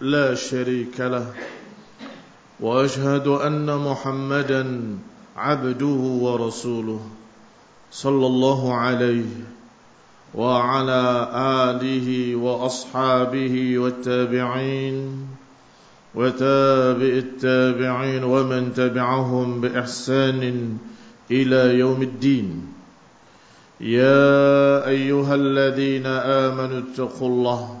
لا شريك له وأشهد أن محمدا عبده ورسوله صلى الله عليه وعلى آله وأصحابه والتابعين وتابع التابعين ومن تبعهم بإحسان إلى يوم الدين. يا أيها الذين آمنوا اتقوا الله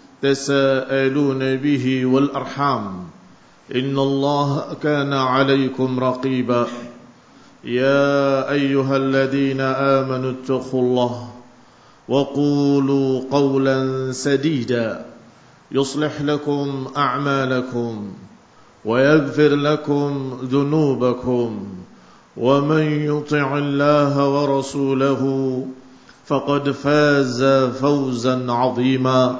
تساءلون به والأرحام. إن الله كان عليكم رقيبا. يا أيها الذين آمنوا اتقوا الله وقولوا قولا سديدا. يصلح لكم أعمالكم ويغفر لكم ذنوبكم. ومن يطع الله ورسوله فقد فاز فوزا عظيما.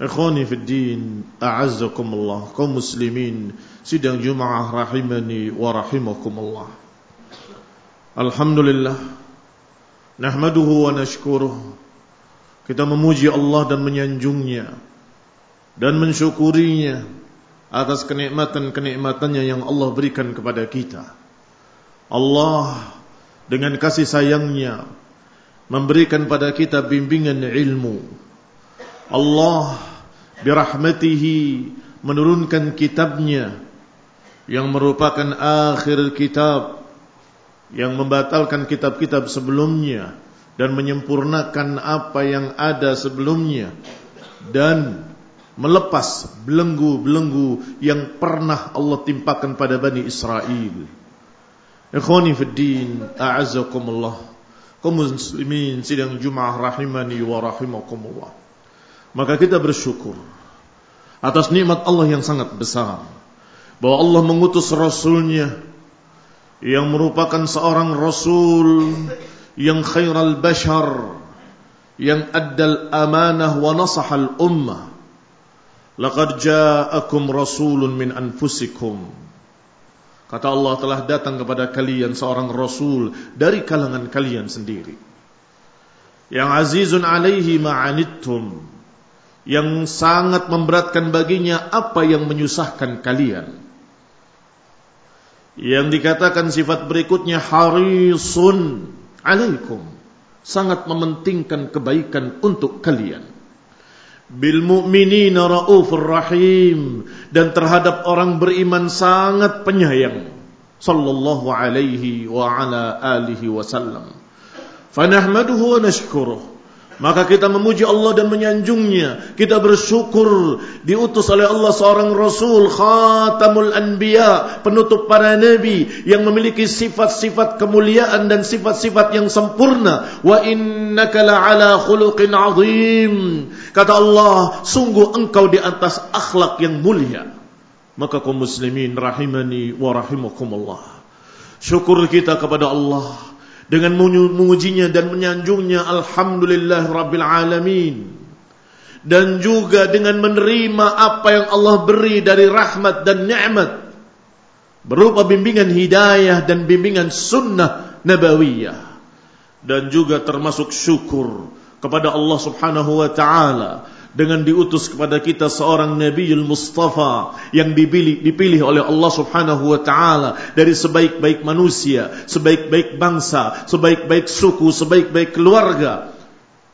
Ikhwani fi din, a'azzakumullah, kaum muslimin, sidang Jumaah rahimani wa rahimakumullah. Alhamdulillah, nahmaduhu wa nashkuruh. Kita memuji Allah dan menyanjungnya dan mensyukurinya atas kenikmatan-kenikmatannya yang Allah berikan kepada kita. Allah dengan kasih sayangnya memberikan pada kita bimbingan ilmu. Allah birahmatihi menurunkan kitabnya yang merupakan akhir kitab yang membatalkan kitab-kitab sebelumnya dan menyempurnakan apa yang ada sebelumnya dan melepas belenggu-belenggu yang pernah Allah timpakan pada Bani Israel. Ikhwani fi din, a'azzakumullah. Kaum muslimin sidang Jumaah rahimani wa rahimakumullah. Maka kita bersyukur atas nikmat Allah yang sangat besar. Bahwa Allah mengutus Rasulnya yang merupakan seorang Rasul yang khairal bashar yang addal amanah wa nasahal ummah. Laqad ja'akum rasulun min anfusikum. Kata Allah telah datang kepada kalian seorang Rasul dari kalangan kalian sendiri. Yang azizun alaihi ma'anittum yang sangat memberatkan baginya apa yang menyusahkan kalian. Yang dikatakan sifat berikutnya harisun alaikum. Sangat mementingkan kebaikan untuk kalian. Bil mu'minina ra'ufur rahim. Dan terhadap orang beriman sangat penyayang. Sallallahu alaihi wa ala alihi wasallam. Fanahmaduhu wa nashkuruh. Maka kita memuji Allah dan menyanjungnya. Kita bersyukur diutus oleh Allah seorang Rasul khatamul anbiya. Penutup para nabi yang memiliki sifat-sifat kemuliaan dan sifat-sifat yang sempurna. Wa innaka la'ala khuluqin azim. Kata Allah, sungguh engkau di atas akhlak yang mulia. Maka kaum muslimin rahimani wa rahimakumullah. Syukur kita kepada Allah dengan mengujinya dan menyanjungnya alhamdulillah rabbil alamin. Dan juga dengan menerima apa yang Allah beri dari rahmat dan nikmat berupa bimbingan hidayah dan bimbingan sunnah nabawiyah. Dan juga termasuk syukur kepada Allah Subhanahu wa taala dengan diutus kepada kita seorang Nabiul Mustafa yang dipilih, dipilih oleh Allah Subhanahu wa taala dari sebaik-baik manusia, sebaik-baik bangsa, sebaik-baik suku, sebaik-baik keluarga.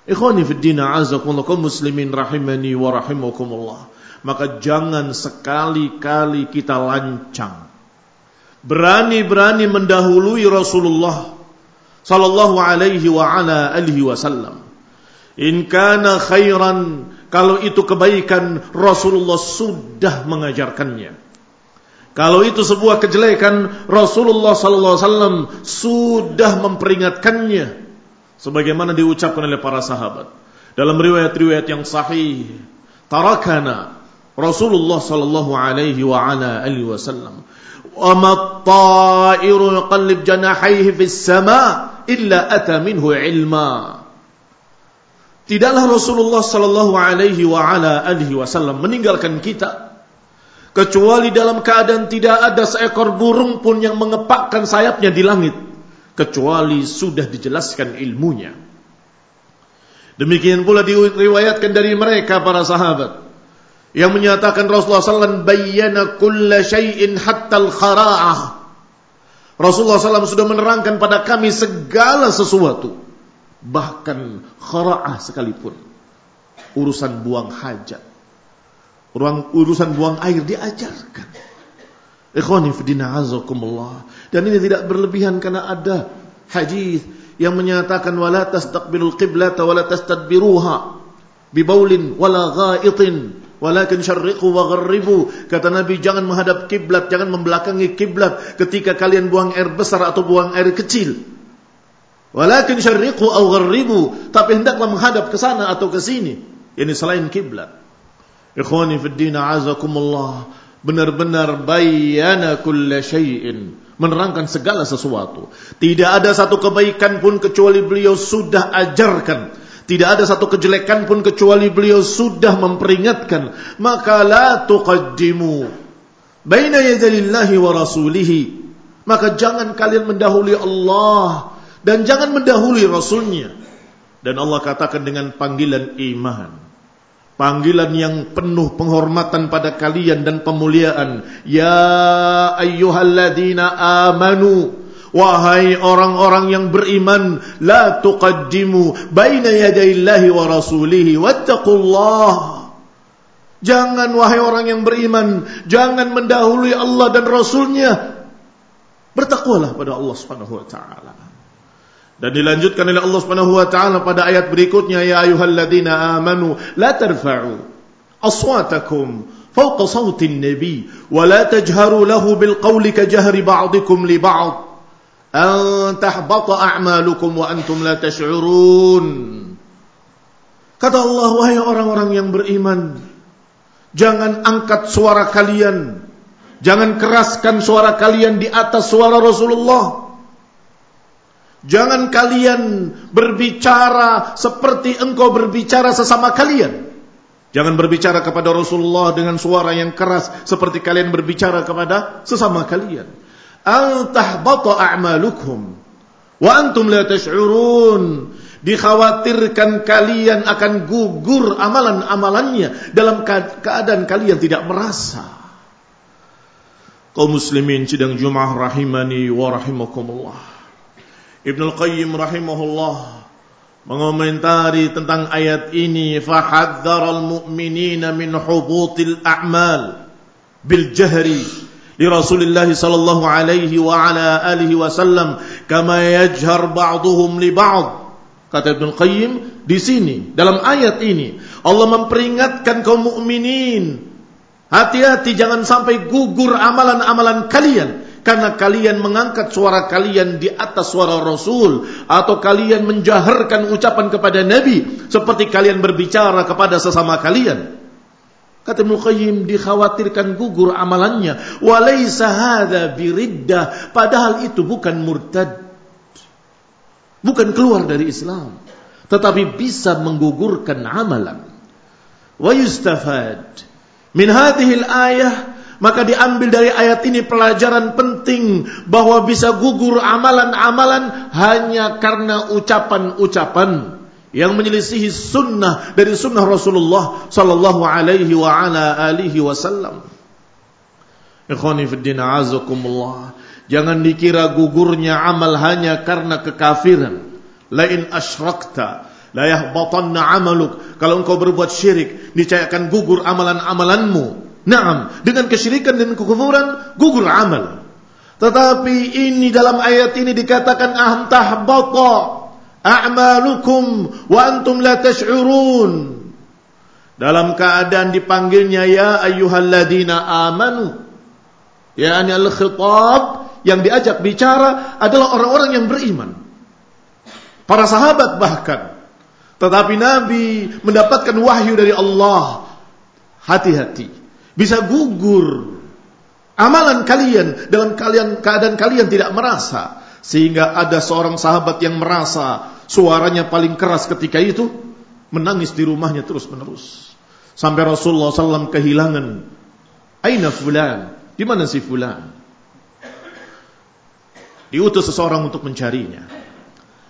Ikhwani fi din kaum muslimin rahimani wa rahimakumullah. Maka jangan sekali-kali kita lancang. Berani-berani mendahului Rasulullah sallallahu alaihi wa ala alihi wasallam. In kana khairan kalau itu kebaikan Rasulullah sudah mengajarkannya. Kalau itu sebuah kejelekan Rasulullah sallallahu alaihi wasallam sudah memperingatkannya. Sebagaimana diucapkan oleh para sahabat. Dalam riwayat-riwayat yang sahih tarakana Rasulullah sallallahu alaihi wa ala alihi wasallam. Wa mattairu yuqallib janahaihi fis sama illa ata minhu ilma Tidaklah Rasulullah sallallahu alaihi wa ala alihi wasallam meninggalkan kita kecuali dalam keadaan tidak ada seekor burung pun yang mengepakkan sayapnya di langit kecuali sudah dijelaskan ilmunya. Demikian pula diriwayatkan dari mereka para sahabat yang menyatakan Rasulullah sallallahu bayyana kulla syai'in hatta al-khara'ah. Rasulullah sallallahu sudah menerangkan pada kami segala sesuatu bahkan khara'ah sekalipun. Urusan buang hajat. Urusan buang air diajarkan. Ikhwani fidina azakumullah. Dan ini tidak berlebihan karena ada hadis yang menyatakan wala tastaqbilul qiblata wala tastadbiruha bibaulin wala ghaitin walakin syarriqu wa gharribu. Kata nabi jangan menghadap kiblat jangan membelakangi kiblat ketika kalian buang air besar atau buang air kecil Walakin syarriqu aw gharribu, tapi hendaklah menghadap ke sana atau ke sini. Ini selain kiblat. Ikhwani fi din azakumullah, benar-benar bayyana kulla syai'in, menerangkan segala sesuatu. Tidak ada satu kebaikan pun kecuali beliau sudah ajarkan. Tidak ada satu kejelekan pun kecuali beliau sudah memperingatkan. Maka la tuqaddimu baina yadayillahi wa rasulihi. Maka jangan kalian mendahului Allah dan jangan mendahului Rasulnya. Dan Allah katakan dengan panggilan iman. Panggilan yang penuh penghormatan pada kalian dan pemuliaan. Ya ayyuhalladzina amanu. Wahai orang-orang yang beriman. La tuqaddimu baina yadayillahi wa rasulihi. Wattaqullah. Jangan wahai orang yang beriman. Jangan mendahului Allah dan Rasulnya. Bertakwalah pada Allah subhanahu wa ta'ala. Dan dilanjutkan oleh Allah Subhanahu wa taala pada ayat berikutnya ya ayyuhalladzina amanu la tarfa'u aswatakum fawqa sawtin nabi wa la tajharu lahu bil qawli ka jahri ba'dikum li ba'd an tahbata a'malukum wa antum la tash'urun. Kata Allah wahai orang-orang yang beriman jangan angkat suara kalian. Jangan keraskan suara kalian di atas suara Rasulullah Jangan kalian berbicara seperti engkau berbicara sesama kalian. Jangan berbicara kepada Rasulullah dengan suara yang keras seperti kalian berbicara kepada sesama kalian. Al-tahbata a'malukum wa antum la tash'urun. Dikhawatirkan kalian akan gugur amalan-amalannya dalam keadaan kalian tidak merasa. Kaum muslimin sidang Jumat rahimani wa rahimakumullah. Ibn Al-Qayyim rahimahullah mengomentari tentang ayat ini fahadzara al-mu'minina min hubutil a'mal bil jahri li Rasulillah sallallahu alaihi wa ala alihi wasallam kama yajhar ba'dhum li ba'd. Kata Ibn Qayyim di sini dalam ayat ini Allah memperingatkan kaum mukminin hati-hati jangan sampai gugur amalan-amalan kalian karena kalian mengangkat suara kalian di atas suara Rasul atau kalian menjaharkan ucapan kepada Nabi seperti kalian berbicara kepada sesama kalian. Kata Ibnu Qayyim dikhawatirkan gugur amalannya. Walaysa hadza biriddah, padahal itu bukan murtad. Bukan keluar dari Islam, tetapi bisa menggugurkan amalan. Wa yustafad min hadhihi al-ayah Maka diambil dari ayat ini pelajaran penting bahwa bisa gugur amalan-amalan hanya karena ucapan-ucapan yang menyelisihi sunnah dari sunnah Rasulullah sallallahu alaihi wa ala alihi wasallam. Ikhwani fi din azakumullah. Jangan dikira gugurnya amal hanya karena kekafiran. Lain asyrakta la yahbatanna amaluk. Kalau engkau berbuat syirik, niscaya akan gugur amalan-amalanmu. Naam, dengan kesyirikan dan kekufuran gugur amal. Tetapi ini dalam ayat ini dikatakan ahantah bata a'malukum wa antum la tash'urun. Dalam keadaan dipanggilnya ya ayyuhalladzina amanu. Ya ani al-khitab yang diajak bicara adalah orang-orang yang beriman. Para sahabat bahkan. Tetapi Nabi mendapatkan wahyu dari Allah. Hati-hati bisa gugur. Amalan kalian dalam kalian keadaan kalian tidak merasa. Sehingga ada seorang sahabat yang merasa suaranya paling keras ketika itu menangis di rumahnya terus menerus sampai Rasulullah SAW kehilangan aina fulan? Di mana si fulan? Diutus seseorang untuk mencarinya.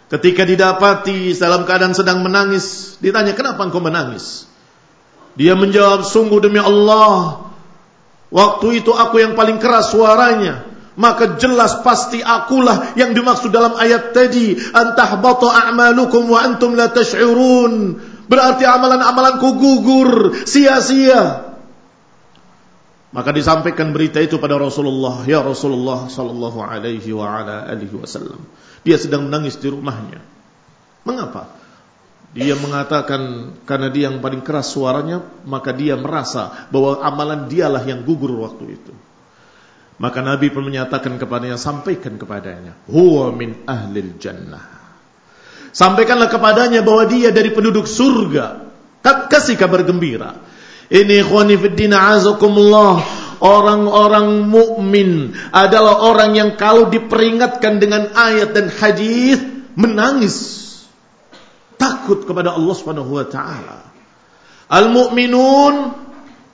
Ketika didapati dalam keadaan sedang menangis ditanya kenapa engkau menangis dia menjawab, sungguh demi Allah, waktu itu aku yang paling keras suaranya. Maka jelas pasti akulah yang dimaksud dalam ayat tadi. Antah batu a'malukum wa antum la tash'urun. Berarti amalan-amalanku gugur, sia-sia. Maka disampaikan berita itu pada Rasulullah. Ya Rasulullah sallallahu alaihi wa ala alihi wasallam. Dia sedang menangis di rumahnya. Mengapa? Dia mengatakan karena dia yang paling keras suaranya, maka dia merasa bahwa amalan dialah yang gugur waktu itu. Maka Nabi pun menyatakan kepadanya, sampaikan kepadanya, huwa min ahlil jannah. Sampaikanlah kepadanya bahwa dia dari penduduk surga. Kasih kabar gembira. Ini ikhwani fiddin azakumullah. Orang-orang mukmin adalah orang yang kalau diperingatkan dengan ayat dan hadis menangis takut kepada Allah Subhanahu wa taala. Al-mu'minun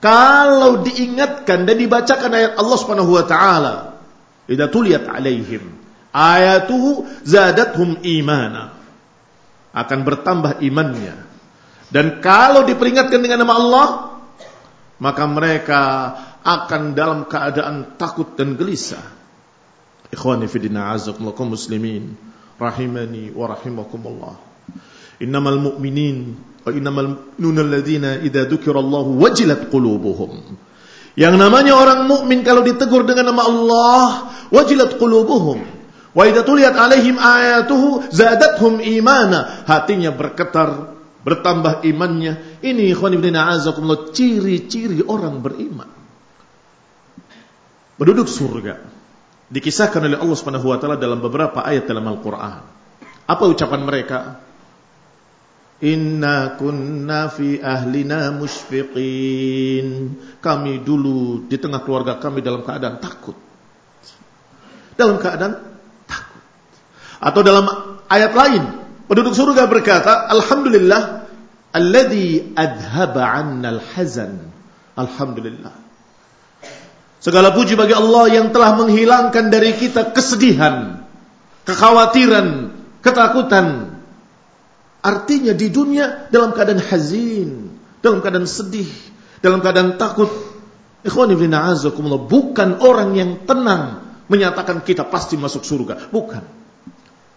kalau diingatkan dan dibacakan ayat Allah Subhanahu wa taala, idza tuliyat alaihim ayatuhu zadathum imana. Akan bertambah imannya. Dan kalau diperingatkan dengan nama Allah, maka mereka akan dalam keadaan takut dan gelisah. Ikhwani fi din a'azzakumullah muslimin rahimani wa rahimakumullah innamal mu'minin wa innamal mu'minun alladzina idza dzukirallahu wajilat qulubuhum yang namanya orang mukmin kalau ditegur dengan nama Allah wajilat qulubuhum wa idza tuliyat alaihim ayatuhu zadathum imana hatinya bergetar bertambah imannya. Ini ikhwan ibn a'azakumullah ciri-ciri orang beriman. Penduduk surga. Dikisahkan oleh Allah Subhanahu wa taala dalam beberapa ayat dalam Al-Qur'an. Apa ucapan mereka Inna kunna fi ahlina musyfiqin. Kami dulu di tengah keluarga kami dalam keadaan takut. Dalam keadaan takut. Atau dalam ayat lain, penduduk surga berkata, Alhamdulillah, alladhi adhaba anna al-hazan. Alhamdulillah. Segala puji bagi Allah yang telah menghilangkan dari kita kesedihan, kekhawatiran, ketakutan, Artinya di dunia dalam keadaan hazin, dalam keadaan sedih, dalam keadaan takut. Ikhwan ibn a'azakumullah, bukan orang yang tenang menyatakan kita pasti masuk surga. Bukan.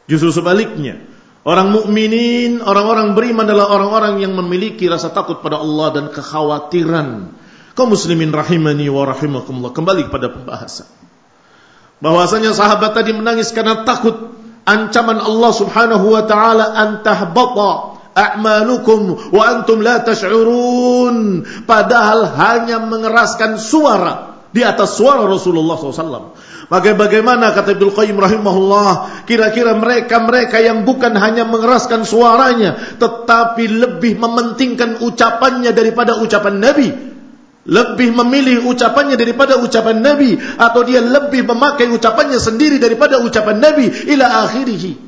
Justru sebaliknya. Orang mukminin, orang-orang beriman adalah orang-orang yang memiliki rasa takut pada Allah dan kekhawatiran. Kau muslimin rahimani wa rahimakumullah. Kembali kepada pembahasan. Bahwasanya sahabat tadi menangis karena takut ancaman Allah Subhanahu wa taala antahbata a'malukum wa antum la tash'urun padahal hanya mengeraskan suara di atas suara Rasulullah SAW. Bagaimana kata Ibnu Qayyim rahimahullah, kira-kira mereka-mereka yang bukan hanya mengeraskan suaranya, tetapi lebih mementingkan ucapannya daripada ucapan Nabi, lebih memilih ucapannya daripada ucapan Nabi atau dia lebih memakai ucapannya sendiri daripada ucapan Nabi ila akhirih.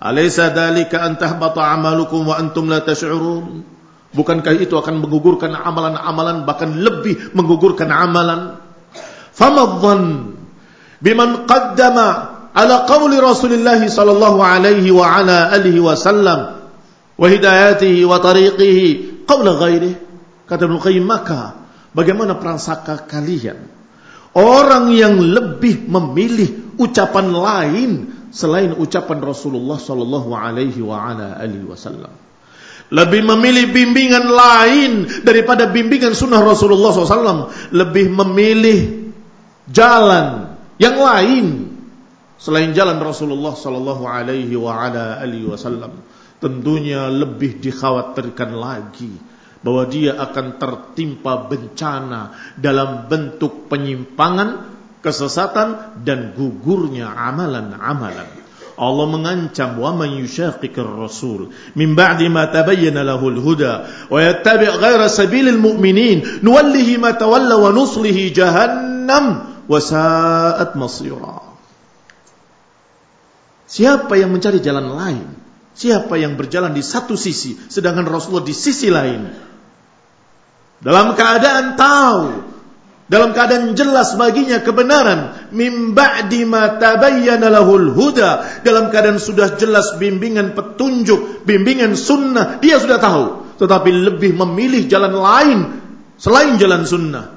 Alaysa dalika an tahbata amalukum wa antum la tash'urun? Bukankah itu akan menggugurkan amalan-amalan bahkan lebih menggugurkan amalan? Famadhan biman qaddama ala qawli Rasulullah sallallahu alaihi wa ala alihi wasallam wa hidayatihi wa tariqihi qawla ghairihi kata Ibnu Qayyim maka bagaimana prasangka kalian orang yang lebih memilih ucapan lain selain ucapan Rasulullah sallallahu alaihi wa ala alihi wasallam lebih memilih bimbingan lain daripada bimbingan sunnah Rasulullah SAW. Lebih memilih jalan yang lain selain jalan Rasulullah Wasallam. Tentunya lebih dikhawatirkan lagi bahwa dia akan tertimpa bencana dalam bentuk penyimpangan, kesesatan dan gugurnya amalan-amalan. Allah mengancam wa man yushaqiqir rasul min ba'di ma tabayyana lahu al-huda wa yattabi' ghayra sabilil mu'minin nuwallihi ma tawalla wa nuslihi jahannam wa sa'at masira Siapa yang mencari jalan lain siapa yang berjalan di satu sisi sedangkan Rasulullah di sisi lain. Dalam keadaan tahu dalam keadaan jelas baginya kebenaran mim ba'di ma tabayyana lahul huda. Dalam keadaan sudah jelas bimbingan petunjuk bimbingan sunnah dia sudah tahu. Tetapi lebih memilih jalan lain selain jalan sunnah.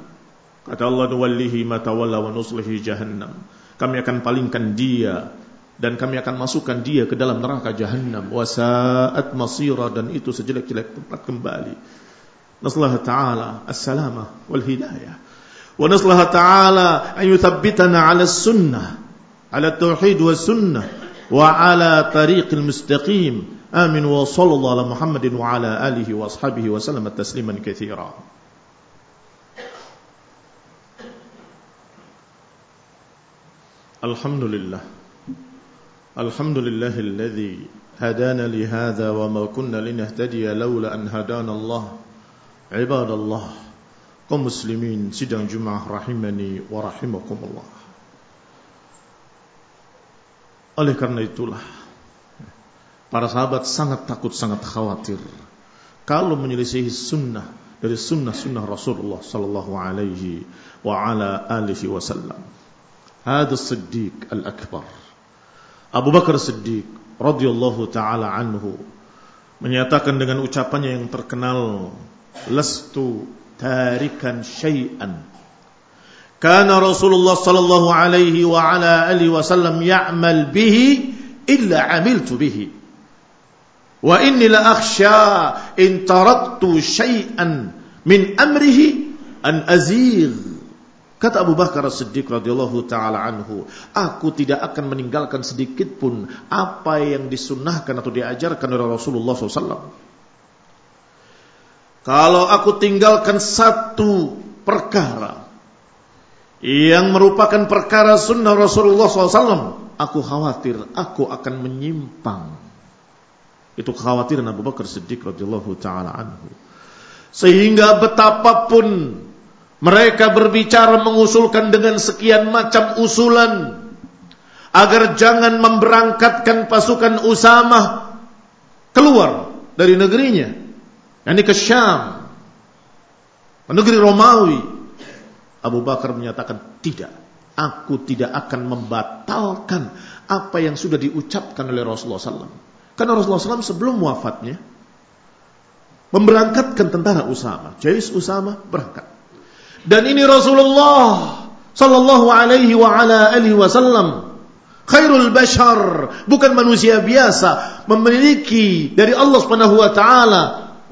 Kata Allah wallihi ma tawalla wa nuslihi jahannam. Kami akan palingkan dia dan kami akan masukkan dia ke dalam neraka jahannam. Wasaat masira dan itu sejelek-jelek tempat kembali. Nasallahu ta'ala as-salama wal hidayah. Wa nasallahu ta'ala an yuthabbitana 'ala sunnah, 'ala Tauhid was-sunnah wa 'ala tariqil mustaqim. Amin. Wa sallallahu 'ala muhammadin wa 'ala alihi wa ashabihi wa sallam. tasliman katsira alhamdulillah. الحمد لله الذي هدانا لهذا وما كنا لنهتدي لولا أن هدانا الله عباد الله kaum muslimin sidang Jumaah rahimani wa rahimakumullah. Oleh karena itulah para sahabat sangat takut, sangat khawatir kalau menyelisihi sunnah dari sunnah-sunnah Rasulullah sallallahu alaihi wa ala alihi wasallam. Hada Siddiq al-Akbar. Abu Bakar Siddiq radhiyallahu taala anhu menyatakan dengan ucapannya yang terkenal lastu tarikan syai'an kana Rasulullah sallallahu alaihi wa ala alihi wasallam ya'mal bihi illa amiltu bihi wa inni la akhsha in taraktu syai'an min amrihi an azigh Kata Abu Bakar As-Siddiq radhiyallahu taala anhu, aku tidak akan meninggalkan sedikit pun apa yang disunnahkan atau diajarkan oleh Rasulullah SAW. Kalau aku tinggalkan satu perkara yang merupakan perkara sunnah Rasulullah SAW, aku khawatir aku akan menyimpang. Itu kekhawatiran Abu Bakar Siddiq radhiyallahu taala anhu. Sehingga betapapun mereka berbicara mengusulkan dengan sekian macam usulan agar jangan memberangkatkan pasukan Usamah keluar dari negerinya yang ke Syam, negeri Romawi. Abu Bakar menyatakan tidak. Aku tidak akan membatalkan apa yang sudah diucapkan oleh Rasulullah SAW. Karena Rasulullah SAW sebelum wafatnya memberangkatkan tentara Usama. Jais Usama berangkat. Dan ini Rasulullah Sallallahu alaihi wa ala alihi wasallam. Khairul bashar. Bukan manusia biasa. Memiliki dari Allah Subhanahu wa taala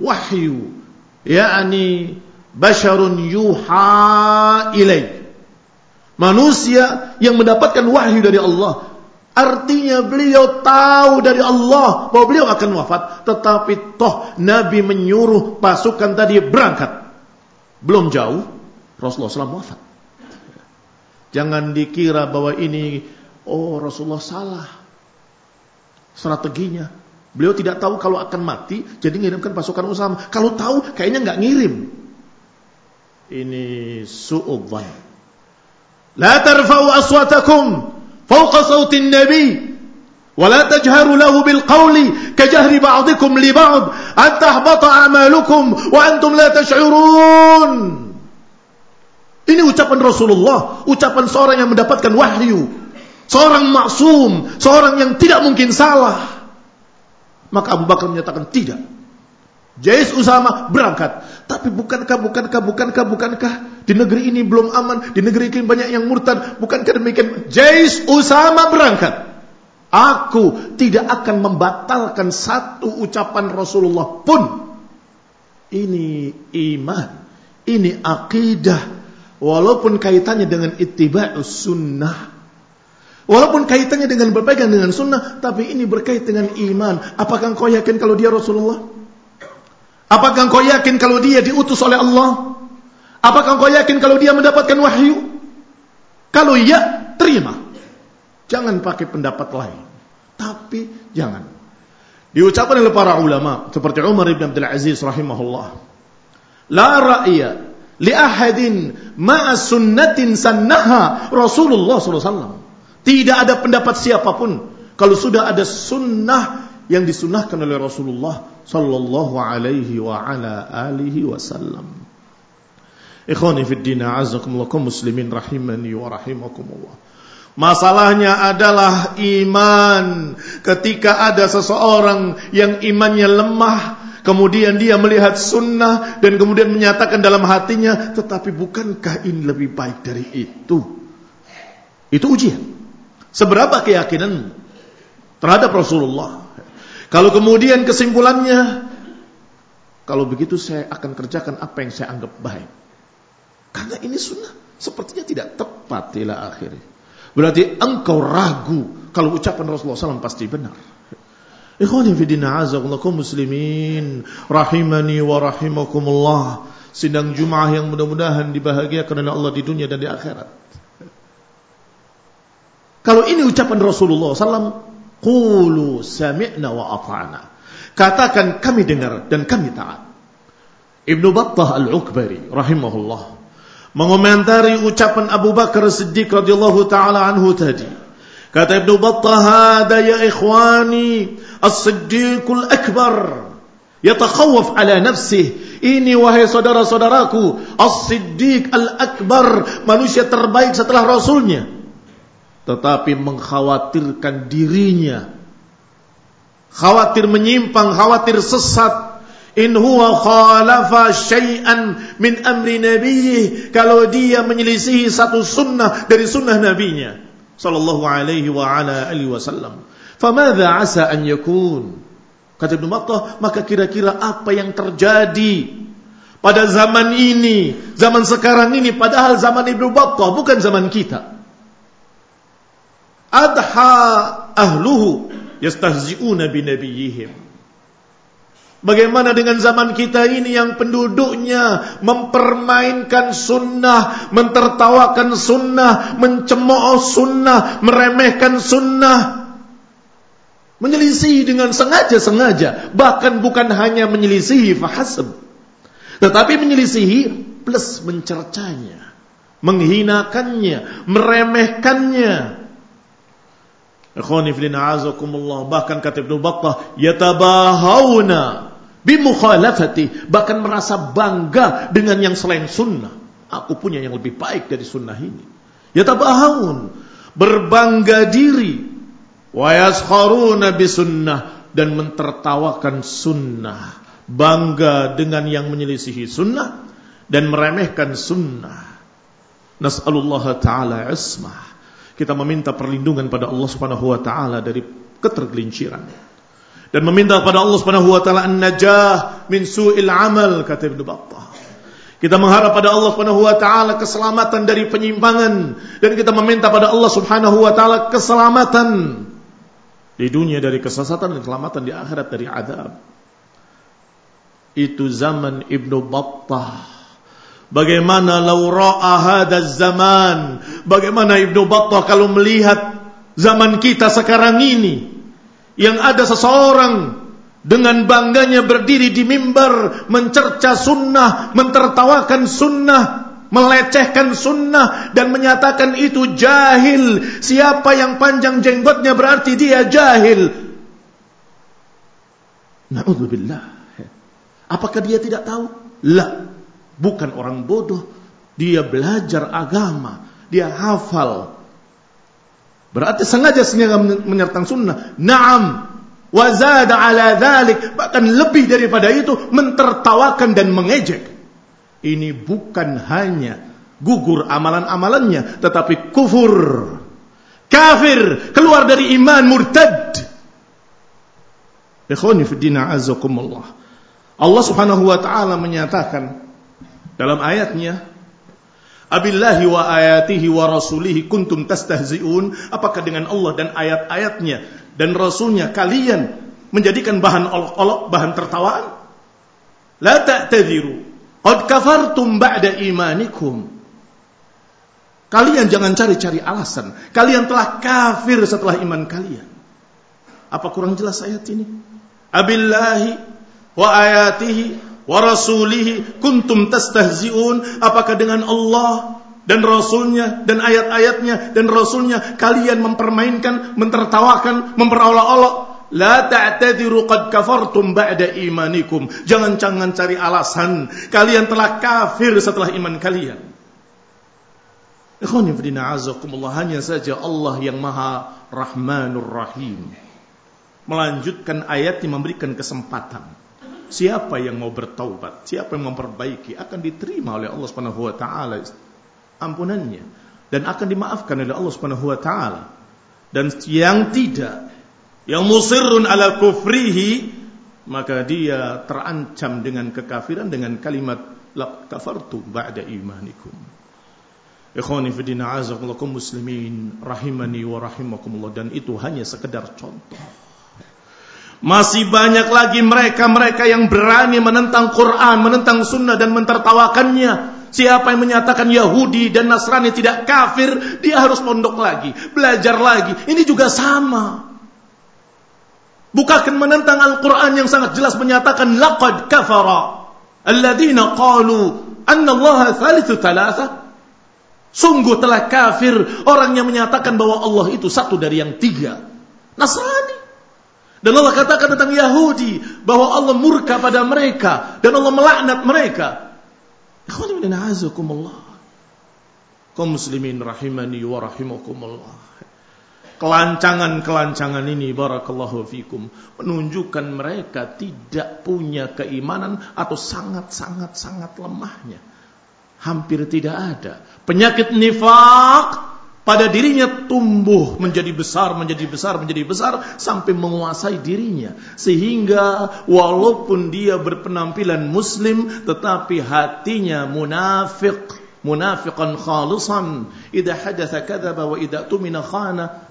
wahyu. Yakni basharun yuha ilaih. Manusia yang mendapatkan wahyu dari Allah. Artinya beliau tahu dari Allah bahwa beliau akan wafat. Tetapi toh nabi menyuruh pasukan tadi berangkat. Belum jauh Rasulullah SAW wafat jangan dikira bahwa ini oh Rasulullah salah strateginya Beliau tidak tahu kalau akan mati, jadi ngirimkan pasukan Usama. Kalau tahu, kayaknya nggak ngirim. Ini su'udhan. La tarfa'u aswatakum fauqa sautin nabi. ولا تجهروا له بالقول كجهر بعضكم لبعض أن تحبط أعمالكم وأنتم لا تشعرون ini ucapan Rasulullah, ucapan seorang yang mendapatkan wahyu, seorang maksum, seorang yang tidak mungkin salah. Maka Abu Bakar menyatakan tidak. Jais Usama berangkat. Tapi bukankah, bukankah, bukankah, bukankah di negeri ini belum aman, di negeri ini banyak yang murtad, bukankah demikian? Jais Usama berangkat. Aku tidak akan membatalkan satu ucapan Rasulullah pun. Ini iman, ini akidah. Walaupun kaitannya dengan ittiba'us sunnah. Walaupun kaitannya dengan berpegang dengan sunnah, tapi ini berkait dengan iman. Apakah kau yakin kalau dia Rasulullah? Apakah kau yakin kalau dia diutus oleh Allah? Apakah kau yakin kalau dia mendapatkan wahyu? Kalau iya, terima. Jangan pakai pendapat lain. Tapi jangan. Diucapkan oleh para ulama seperti Umar ibn Abdul Aziz rahimahullah. La ra'ya li ahadin ma'a sunnatin sannaha Rasulullah wasallam. Tidak ada pendapat siapapun kalau sudah ada sunnah yang disunahkan oleh Rasulullah sallallahu alaihi wa ala alihi wasallam. Ikhwani fi din, a'azzakumullah muslimin rahimani wa rahimakumullah. Masalahnya adalah iman. Ketika ada seseorang yang imannya lemah, kemudian dia melihat sunnah dan kemudian menyatakan dalam hatinya, tetapi bukankah ini lebih baik dari itu? Itu ujian. Seberapa keyakinanmu terhadap Rasulullah? Kalau kemudian kesimpulannya, kalau begitu saya akan kerjakan apa yang saya anggap baik. Karena ini sunnah sepertinya tidak tepat ila akhirnya. Berarti engkau ragu kalau ucapan Rasulullah SAW pasti benar. Ikhwani fi din a'azakumullah muslimin rahimani wa rahimakumullah. Sidang Jumaah yang mudah-mudahan dibahagiakan oleh Allah di dunia dan di akhirat. Kalau ini ucapan Rasulullah SAW, qulu sami'na wa ata'na. Katakan kami dengar dan kami taat. Ibnu Battah Al-Ukbari rahimahullah mengomentari ucapan Abu Bakar Siddiq radhiyallahu taala anhu tadi. Kata Ibnu Battah, "Hada ya ikhwani, as-Siddiqul Akbar yatakhawaf ala nafsihi." Ini wahai saudara-saudaraku, As-Siddiq Al-Akbar, manusia terbaik setelah Rasulnya. Tetapi mengkhawatirkan dirinya. Khawatir menyimpang, khawatir sesat In huwa khalafa syai'an min amri nabiyih kalau dia menyelisihi satu sunnah dari sunnah nabinya sallallahu alaihi wa ala alihi wasallam. Famadza asa an yakun? Kata Ibnu Battah, maka kira-kira apa yang terjadi pada zaman ini, zaman sekarang ini padahal zaman Ibnu Battah bukan zaman kita. Adha ahluhu yastahzi'una bi nabiyihim. Bagaimana dengan zaman kita ini yang penduduknya mempermainkan sunnah, mentertawakan sunnah, mencemooh sunnah, meremehkan sunnah. Menyelisihi dengan sengaja-sengaja. Bahkan bukan hanya menyelisihi fahasab. Tetapi menyelisihi plus mencercanya. Menghinakannya, meremehkannya. Ikhwaniflina azakumullah. Bahkan kata Ibn Battah, Yatabahawna bimukhalafati bahkan merasa bangga dengan yang selain sunnah aku punya yang lebih baik dari sunnah ini ya tabahun berbangga diri wa yaskharuna bisunnah dan mentertawakan sunnah. Bangga dengan yang menyelisihi sunnah dan meremehkan sunnah. Nas'alullah ta'ala ismah. Kita meminta perlindungan pada Allah Subhanahu wa taala dari ketergelinciran. Dan meminta kepada Allah Subhanahu wa taala an-najah min su'il amal kata Ibnu Battah. Kita mengharap pada Allah Subhanahu wa taala keselamatan dari penyimpangan. Dan kita meminta pada Allah Subhanahu wa taala keselamatan di dunia dari kesesatan dan keselamatan di akhirat dari azab. Itu zaman Ibnu Battah. Bagaimana law ra'a zaman? Bagaimana Ibnu Battah kalau melihat zaman kita sekarang ini? yang ada seseorang dengan bangganya berdiri di mimbar mencerca sunnah, mentertawakan sunnah, melecehkan sunnah dan menyatakan itu jahil. Siapa yang panjang jenggotnya berarti dia jahil. Na'udzubillah. Apakah dia tidak tahu? Lah, bukan orang bodoh. Dia belajar agama, dia hafal. Berarti sengaja sengaja menyertang sunnah. Naam. Wazada ala dhalik. Bahkan lebih daripada itu. Mentertawakan dan mengejek. Ini bukan hanya gugur amalan-amalannya. Tetapi kufur. Kafir. Keluar dari iman murtad. Ikhwani fi dina azakumullah. Allah subhanahu wa ta'ala menyatakan. Dalam ayatnya. Abillahi wa ayatihi wa rasulihi kuntum tastahzi'un. Apakah dengan Allah dan ayat-ayatnya dan rasulnya kalian menjadikan bahan olok-olok, bahan tertawaan? La ta'tadhiru. Qad kafartum ba'da imanikum. Kalian jangan cari-cari alasan. Kalian telah kafir setelah iman kalian. Apa kurang jelas ayat ini? Abillahi wa ayatihi wa rasulihi kuntum tastahzi'un apakah dengan Allah dan rasulnya dan ayat-ayatnya dan rasulnya kalian mempermainkan mentertawakan memperolok-olok la ta'tadiru qad kafartum ba'da imanikum. Jangan jangan cari alasan. Kalian telah kafir setelah iman kalian. Ikhwan fillah azakumullah hanya saja Allah yang maha rahmanur rahim. Melanjutkan ayat yang memberikan kesempatan. Siapa yang mau bertaubat, siapa yang memperbaiki akan diterima oleh Allah Subhanahu wa taala ampunannya. Dan akan dimaafkan oleh Allah Subhanahu wa taala. Dan yang tidak yang musirrun ala kufrihi maka dia terancam dengan kekafiran dengan kalimat la kafartu ba'da imanikum. Ikhwani fi din a'azakumullah muslimin rahimani wa rahimakumullah dan itu hanya sekedar contoh. Masih banyak lagi mereka-mereka yang berani menentang Quran, menentang sunnah dan mentertawakannya. Siapa yang menyatakan Yahudi dan Nasrani tidak kafir, dia harus mondok lagi, belajar lagi. Ini juga sama. Bukakan menentang Al-Quran yang sangat jelas menyatakan laqad kafara alladhina qalu anna Allah thalithu thalatha. Sungguh telah kafir orang yang menyatakan bahwa Allah itu satu dari yang tiga. Nasrani. Dan Allah katakan tentang Yahudi bahwa Allah murka pada mereka dan Allah melaknat mereka. Ikhwan min azakumullah. Kaum muslimin rahimani wa rahimakumullah. Kelancangan-kelancangan ini barakallahu fikum menunjukkan mereka tidak punya keimanan atau sangat-sangat sangat lemahnya. Hampir tidak ada. Penyakit nifak pada dirinya tumbuh menjadi besar, menjadi besar, menjadi besar sampai menguasai dirinya. Sehingga walaupun dia berpenampilan muslim tetapi hatinya munafik, munafiqan khalisan. Idza hadatsa kadzaba wa idza tumina khana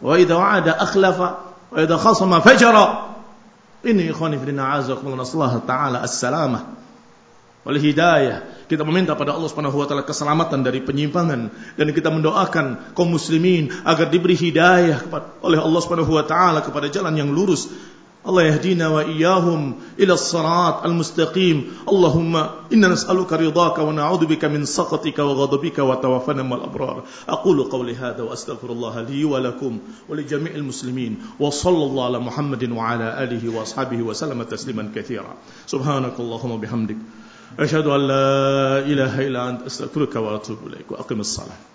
wa idza wa'ada akhlafa wa idza khasama fajara. Ini ikhwani fillah azakumullah taala as-salamah wal hidayah. Kita meminta pada Allah Subhanahu wa taala keselamatan dari penyimpangan dan kita mendoakan kaum muslimin agar diberi hidayah oleh Allah Subhanahu wa taala kepada jalan yang lurus. الله يهدينا وإياهم إلى الصراط المستقيم. اللهم إنا نسألك رضاك ونعوذ بك من سخطك وغضبك وتوفنا مع الأبرار. أقول قولي هذا وأستغفر الله لي ولكم ولجميع المسلمين. وصلى الله على محمد وعلى آله وأصحابه وسلم تسليما كثيرا. سبحانك اللهم وبحمدك. أشهد أن لا إله إلا أنت. أستغفرك وأتوب إليك. وأقم الصلاة.